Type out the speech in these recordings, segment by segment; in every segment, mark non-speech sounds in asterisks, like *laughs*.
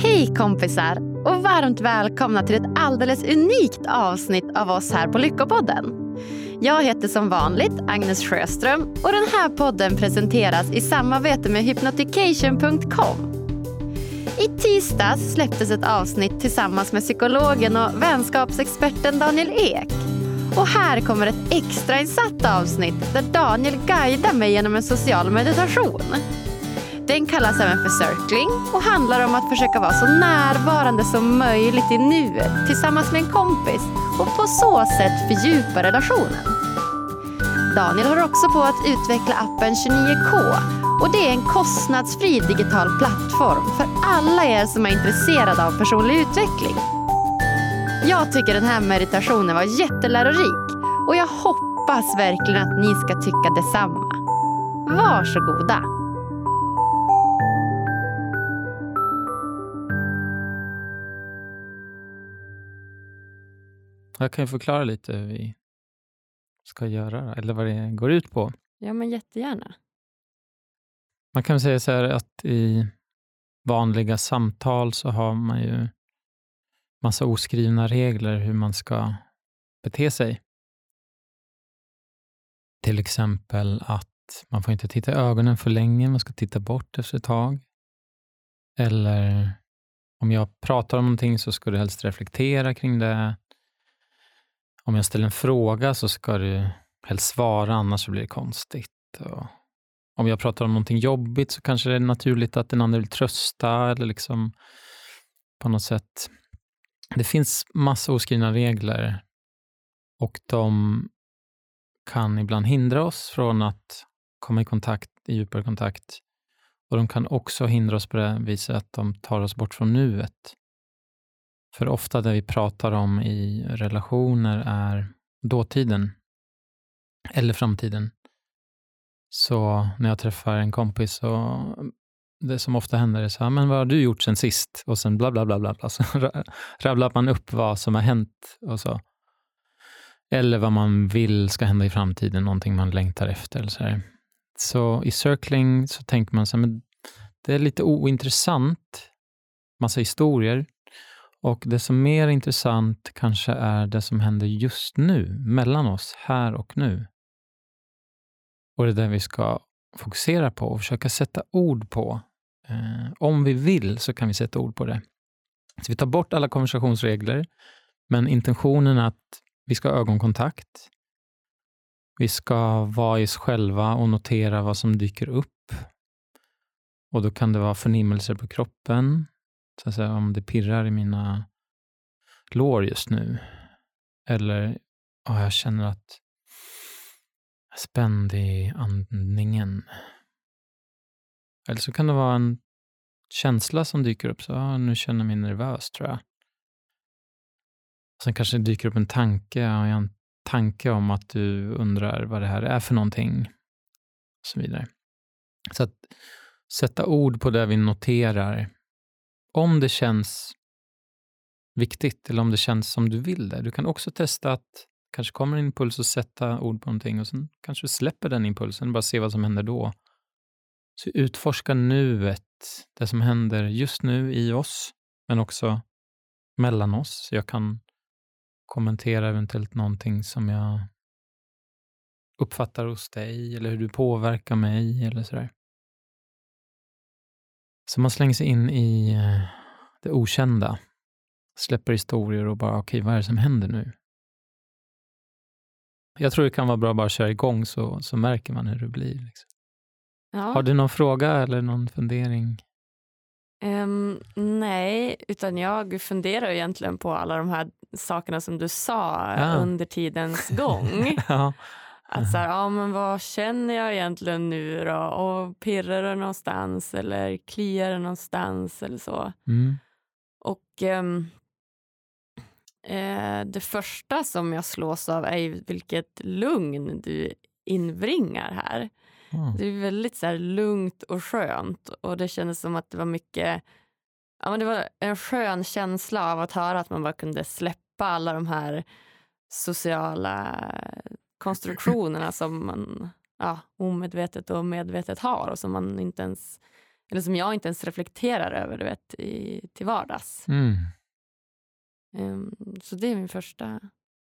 Hej kompisar och varmt välkomna till ett alldeles unikt avsnitt av oss här på Lyckopodden. Jag heter som vanligt Agnes Sjöström och den här podden presenteras i samarbete med hypnotication.com. I tisdags släpptes ett avsnitt tillsammans med psykologen och vänskapsexperten Daniel Ek. Och här kommer ett extrainsatt avsnitt där Daniel guidar mig genom en social meditation. Den kallas även för circling och handlar om att försöka vara så närvarande som möjligt i nuet tillsammans med en kompis och på så sätt fördjupa relationen. Daniel håller också på att utveckla appen 29K och det är en kostnadsfri digital plattform för alla er som är intresserade av personlig utveckling. Jag tycker den här meditationen var jättelärorik och jag hoppas verkligen att ni ska tycka detsamma. Varsågoda! Jag kan ju förklara lite hur vi ska göra, eller vad det går ut på. Ja, men jättegärna. Man kan säga så här att i vanliga samtal så har man ju massa oskrivna regler hur man ska bete sig. Till exempel att man får inte titta i ögonen för länge, man ska titta bort efter ett tag. Eller om jag pratar om någonting så ska du helst reflektera kring det. Om jag ställer en fråga så ska du helst svara, annars så blir det konstigt. Och om jag pratar om någonting jobbigt så kanske det är naturligt att den andra vill trösta eller liksom på något sätt. Det finns massa oskrivna regler och de kan ibland hindra oss från att komma i kontakt, i djupare kontakt. Och de kan också hindra oss på det viset att de tar oss bort från nuet. För ofta det vi pratar om i relationer är dåtiden eller framtiden. Så när jag träffar en kompis så det som ofta händer är så här, men vad har du gjort sen sist? Och sen bla bla bla bla, bla. så *laughs* rabblar man upp vad som har hänt och så. Eller vad man vill ska hända i framtiden, någonting man längtar efter. Eller så, här. så i circling så tänker man så här, men det är lite ointressant, massa historier. Och det som är mer intressant kanske är det som händer just nu, mellan oss, här och nu. Och det är det vi ska fokusera på och försöka sätta ord på. Eh, om vi vill så kan vi sätta ord på det. Så vi tar bort alla konversationsregler, men intentionen är att vi ska ha ögonkontakt. Vi ska vara i oss själva och notera vad som dyker upp. Och då kan det vara förnimmelser på kroppen, så att säga, om det pirrar i mina lår just nu. Eller ja, jag känner att jag är spänd i andningen. Eller så kan det vara en känsla som dyker upp. Så ja, nu känner jag mig nervös, tror jag. Sen kanske det dyker upp en tanke. Ja, jag en tanke om att du undrar vad det här är för någonting. Och så vidare. Så att sätta ord på det vi noterar om det känns viktigt eller om det känns som du vill det. Du kan också testa att kanske kommer en impuls och sätta ord på någonting och sen kanske du släpper den impulsen och bara se vad som händer då. Så utforska nuet, det som händer just nu i oss, men också mellan oss. Jag kan kommentera eventuellt någonting som jag uppfattar hos dig eller hur du påverkar mig eller sådär. Så man slänger sig in i eh, det okända, släpper historier och bara, okej, okay, vad är det som händer nu? Jag tror det kan vara bra att bara köra igång så, så märker man hur det blir. Liksom. Ja. Har du någon fråga eller någon fundering? Um, nej, utan jag funderar egentligen på alla de här sakerna som du sa ja. under tidens gång. *laughs* ja. Att så här, ja men vad känner jag egentligen nu då? Och pirrar det någonstans eller kliar det någonstans eller så? Mm. Och um, eh, det första som jag slås av är vilket lugn du inbringar här. Mm. Det är väldigt så här, lugnt och skönt och det kändes som att det var mycket Ja, men det var en skön känsla av att höra att man bara kunde släppa alla de här sociala konstruktionerna som man ja, omedvetet och medvetet har och som man inte ens eller som jag inte ens reflekterar över du vet, i, till vardags. Mm. Um, så det är min första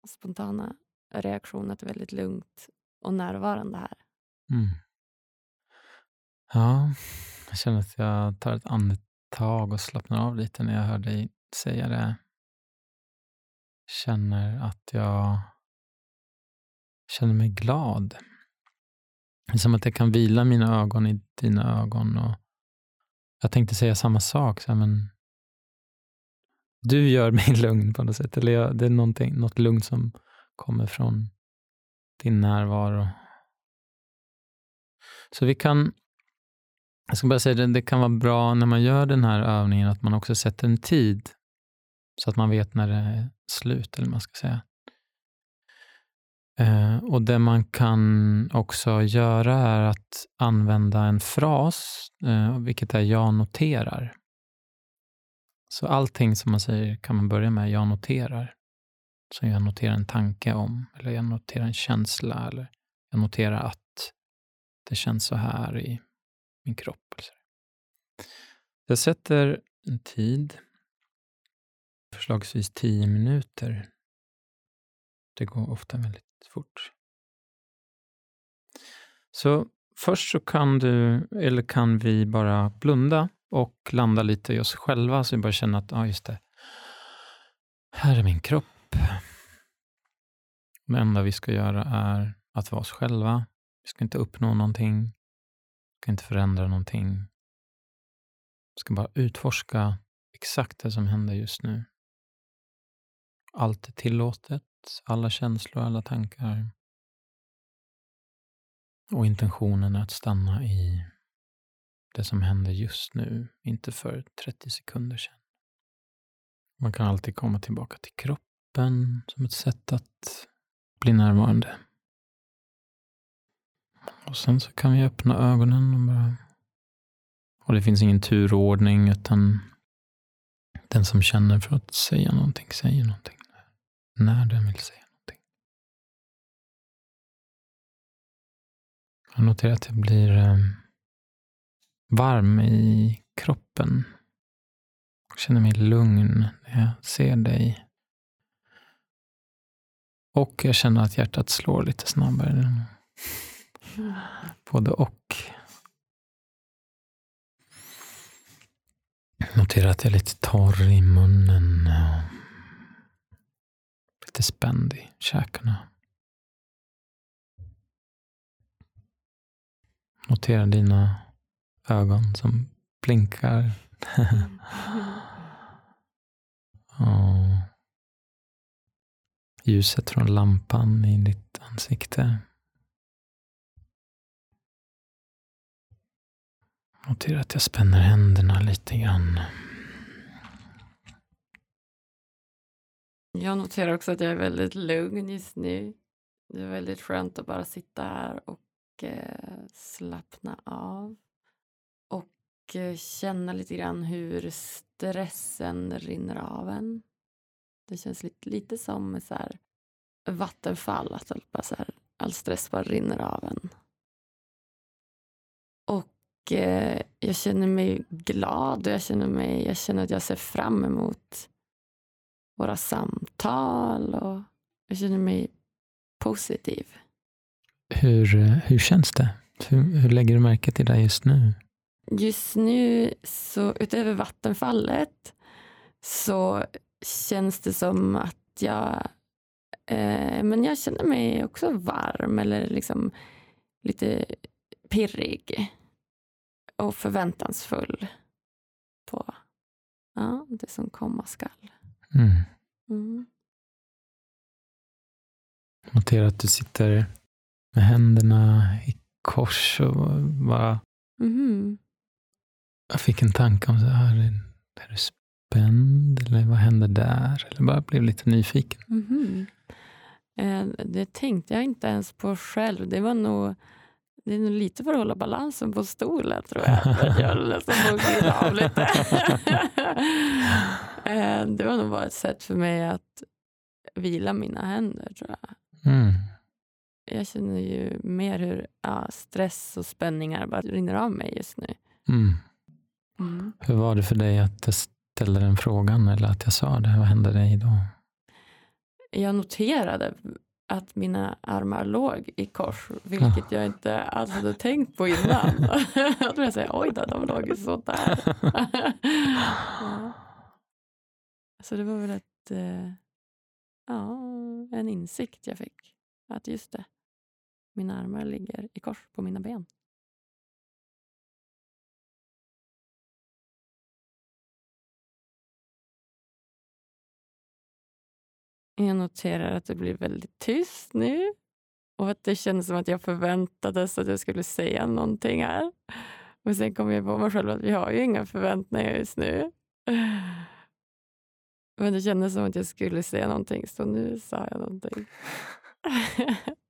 spontana reaktion, att det är väldigt lugnt och närvarande här. Mm. Ja, jag känner att jag tar ett andetag och slappnar av lite när jag hör dig säga det. Känner att jag känner mig glad. Det är som att jag kan vila mina ögon i dina ögon. Och jag tänkte säga samma sak, så här, men du gör mig *laughs* lugn på något sätt. Eller jag, det är något lugn som kommer från din närvaro. Så vi kan, jag ska bara säga det, det kan vara bra när man gör den här övningen att man också sätter en tid så att man vet när det är slut, eller man ska säga. Eh, och det man kan också göra är att använda en fras, eh, vilket är jag noterar. Så allting som man säger kan man börja med jag noterar. Så jag noterar en tanke om, eller jag noterar en känsla, eller jag noterar att det känns så här i min kropp. Jag sätter en tid, förslagsvis tio minuter. Det går ofta väldigt fort. Så först så kan du, eller kan vi bara blunda och landa lite i oss själva, så vi bara känner att, ja just det, här är min kropp. Det enda vi ska göra är att vara oss själva. Vi ska inte uppnå någonting. Vi ska inte förändra någonting. Vi ska bara utforska exakt det som händer just nu. Allt är tillåtet, alla känslor, alla tankar. Och intentionen är att stanna i det som händer just nu, inte för 30 sekunder sedan. Man kan alltid komma tillbaka till kroppen som ett sätt att bli närvarande. Och sen så kan vi öppna ögonen och bara... Och det finns ingen turordning utan den som känner för att säga någonting säger någonting. När den vill säga någonting. Jag noterar att jag blir ehm, varm i kroppen. Jag känner mig lugn när jag ser dig. Och jag känner att hjärtat slår lite snabbare. Både och. Notera att jag är lite torr i munnen. Lite spänd i käkarna. Notera dina ögon som blinkar. *laughs* Och ljuset från lampan i ditt ansikte. Notera att jag spänner händerna lite grann. Jag noterar också att jag är väldigt lugn just nu. Det är väldigt skönt att bara sitta här och eh, slappna av. Och eh, känna lite grann hur stressen rinner av en. Det känns lite, lite som så här vattenfall, att bara så här, all stress bara rinner av en. Och eh, jag känner mig glad och jag känner, mig, jag känner att jag ser fram emot våra samtal och jag känner mig positiv. Hur, hur känns det? Hur, hur lägger du märke till det just nu? Just nu, så utöver vattenfallet, så känns det som att jag eh, men jag känner mig också varm eller liksom lite pirrig och förväntansfull på ja, det som komma skall. Mm. Mm. Notera att du sitter med händerna i kors och bara... Mm. Jag fick en tanke om så här, är du spänd eller vad händer där? Eller bara blev lite nyfiken. Mm. Eh, det tänkte jag inte ens på själv. Det var nog det är nog lite för att hålla balansen på stolen tror jag. Jag nästan av lite. *laughs* Eh, det var nog bara ett sätt för mig att vila mina händer tror jag. Mm. Jag känner ju mer hur ja, stress och spänningar bara rinner av mig just nu. Mm. Hur var det för dig att jag ställde den frågan eller att jag sa det? Vad hände dig då? Jag noterade att mina armar låg i kors, vilket jag inte alls hade tänkt på innan. *laughs* jag tror jag säger, oj då, de låg ju sådär. ja. Så det var väl ett, eh, ja, en insikt jag fick. Att just det, mina armar ligger i kors på mina ben. Jag noterar att det blir väldigt tyst nu och att det kändes som att jag förväntades att jag skulle säga någonting här. Och sen kom jag på mig själv att vi har ju inga förväntningar just nu. Men det kändes som att jag skulle säga någonting, så nu sa jag någonting. *laughs*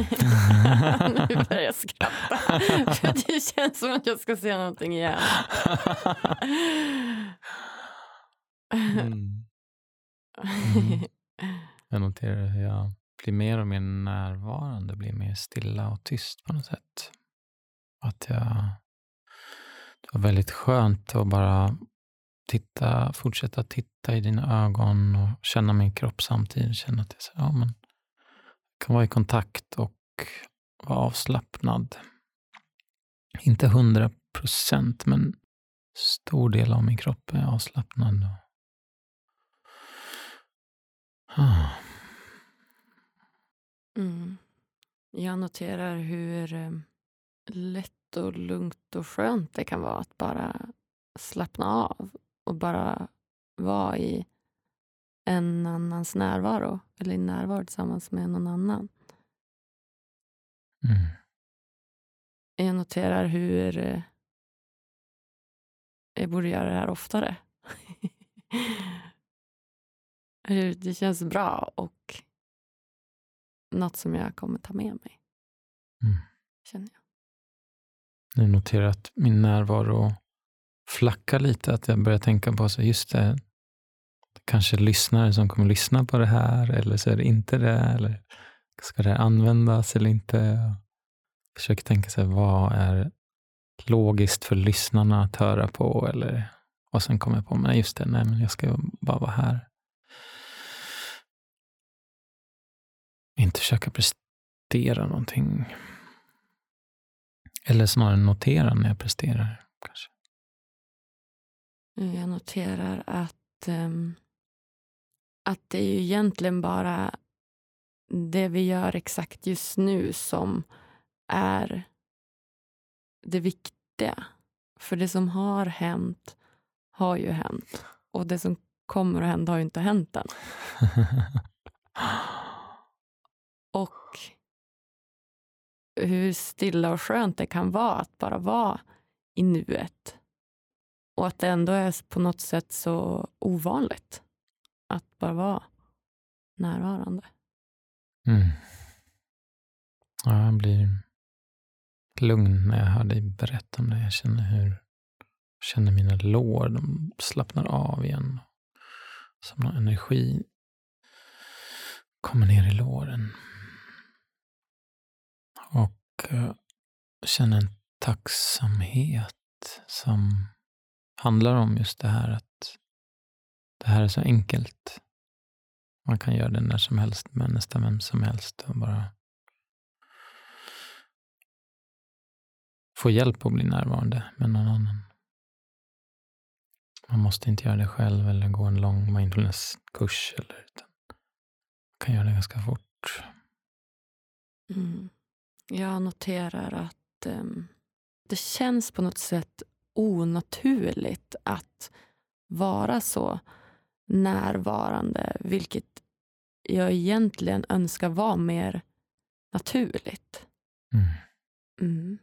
*laughs* nu börjar jag skratta. För det känns som att jag ska säga någonting igen. Mm. Mm. Jag noterar hur jag blir mer och mer närvarande, blir mer stilla och tyst på något sätt. Att jag, det var väldigt skönt att bara titta, fortsätta titta i dina ögon och känna min kropp samtidigt. Känna att jag, ja, men, kan vara i kontakt och vara avslappnad. Inte hundra procent, men stor del av min kropp är avslappnad. Ah. Mm. Jag noterar hur eh, lätt och lugnt och skönt det kan vara att bara slappna av och bara vara i en annans närvaro eller i närvaro tillsammans med någon annan. Mm. Jag noterar hur eh, jag borde göra det här oftare. *laughs* det känns bra och något som jag kommer ta med mig. Mm. Känner jag. Jag noterar att min närvaro flackar lite. Att jag börjar tänka på, så just det, kanske lyssnare som kommer lyssna på det här, eller så är det inte det. Eller ska det användas eller inte? Jag försöker tänka sig vad är logiskt för lyssnarna att höra på? Eller, och sen kommer jag på, men just det, nej, men jag ska bara vara här. Inte försöka prestera någonting. Eller snarare notera när jag presterar. Kanske. Jag noterar att, um, att det är ju egentligen bara det vi gör exakt just nu som är det viktiga. För det som har hänt har ju hänt. Och det som kommer att hända har ju inte hänt än. *laughs* Och hur stilla och skönt det kan vara att bara vara i nuet. Och att det ändå är på något sätt så ovanligt bara vara närvarande. Mm. Ja, jag blir lugn när jag hör dig berätta om det. Jag känner hur jag känner mina lår, de slappnar av igen. Som någon energi kommer ner i låren. Och uh, känner en tacksamhet som handlar om just det här att det här är så enkelt. Man kan göra det när som helst med nästan vem som helst och bara få hjälp att bli närvarande med någon annan. Man måste inte göra det själv eller gå en lång mindfulnesskurs. Eller, utan man kan göra det ganska fort. Mm. Jag noterar att um, det känns på något sätt onaturligt att vara så närvarande, vilket jag egentligen önskar vara mer naturligt. Mm. Mm.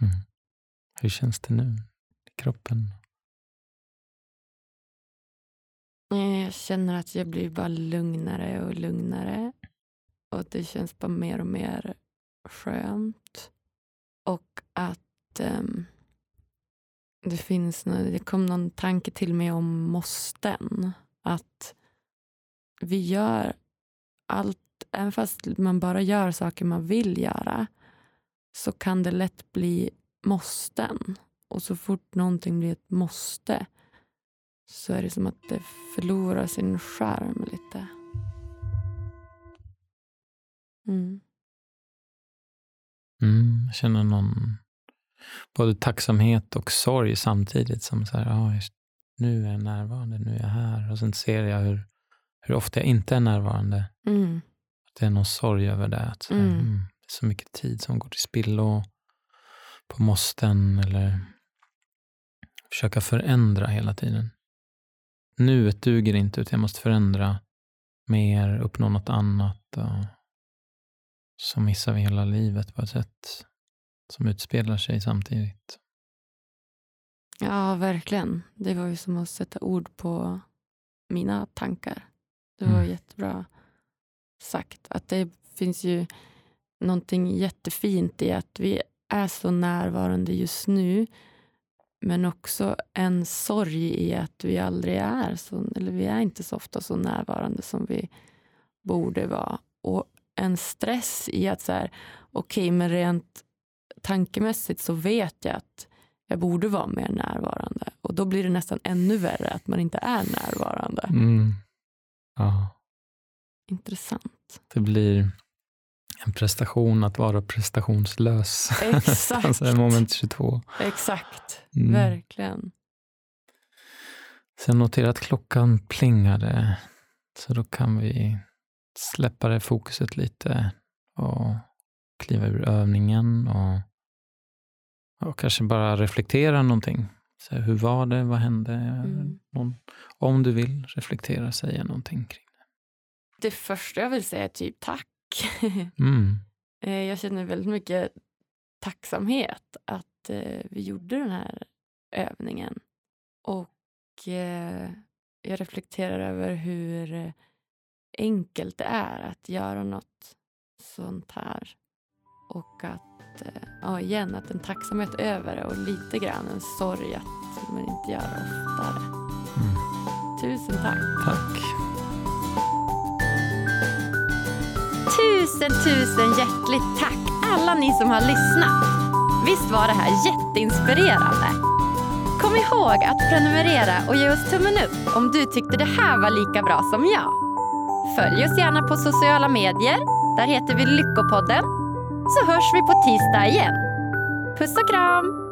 Mm. Hur känns det nu i kroppen? Jag känner att jag blir bara lugnare och lugnare. Och det känns bara mer och mer skönt. Och att um, det finns det kom någon tanke till mig om måsten. att vi gör allt, även fast man bara gör saker man vill göra så kan det lätt bli måsten. Och så fort någonting blir ett måste så är det som att det förlorar sin charm lite. Mm. Mm, jag känner någon både tacksamhet och sorg samtidigt. Som så här, ah, nu är jag närvarande, nu är jag här. Och sen ser jag hur, hur ofta jag inte är närvarande. Mm. Att det är någon sorg över det. Att Mm. mm, det är så mycket tid som går till spillo på måsten eller försöka förändra hela tiden. Nuet duger inte, utan jag måste förändra mer, uppnå något annat. Och så missar vi hela livet på ett sätt som utspelar sig samtidigt. Ja, verkligen. Det var ju som att sätta ord på mina tankar. Det var Mm. jättebra sagt. Att det finns ju någonting jättefint i att vi är så närvarande just nu. Men också en sorg i att vi aldrig är så, eller vi är inte så ofta så närvarande som vi borde vara. Och en stress i att så här, okej, men rent tankemässigt så vet jag att jag borde vara mer närvarande. Och då blir det nästan ännu värre att man inte är närvarande. Mm. Ja, Intressant. det blir en prestation att vara prestationslös. Exakt. *laughs* alltså moment 22. Exakt, Mm. verkligen. Så jag noterar att klockan plingade. Så då kan vi släppa det fokuset lite och kliva ur övningen och, och kanske bara reflektera någonting. Så här, hur var det? Vad hände? Mm. Någon, om du vill reflektera, säga någonting kring Det första jag vill säga är typ tack. det. *laughs* Mm. Eh, jag känner väldigt mycket tacksamhet att eh, vi gjorde den här övningen. Och eh, jag reflekterar över hur enkelt det är att göra något sånt här. Och att, eh, ja igen, att en tacksamhet över det och lite grann en sorg att man inte gör det oftare. Mm. Tusen tack. Tack. Tusen, tusen hjärtligt tack alla ni som har lyssnat. Visst var det här jätteinspirerande? Kom ihåg att prenumerera och ge oss tummen upp om du tyckte det här var lika bra som jag. Följ oss gärna på sociala medier. Där heter vi Lyckopodden. Så hörs vi på tisdag igen. Puss och kram!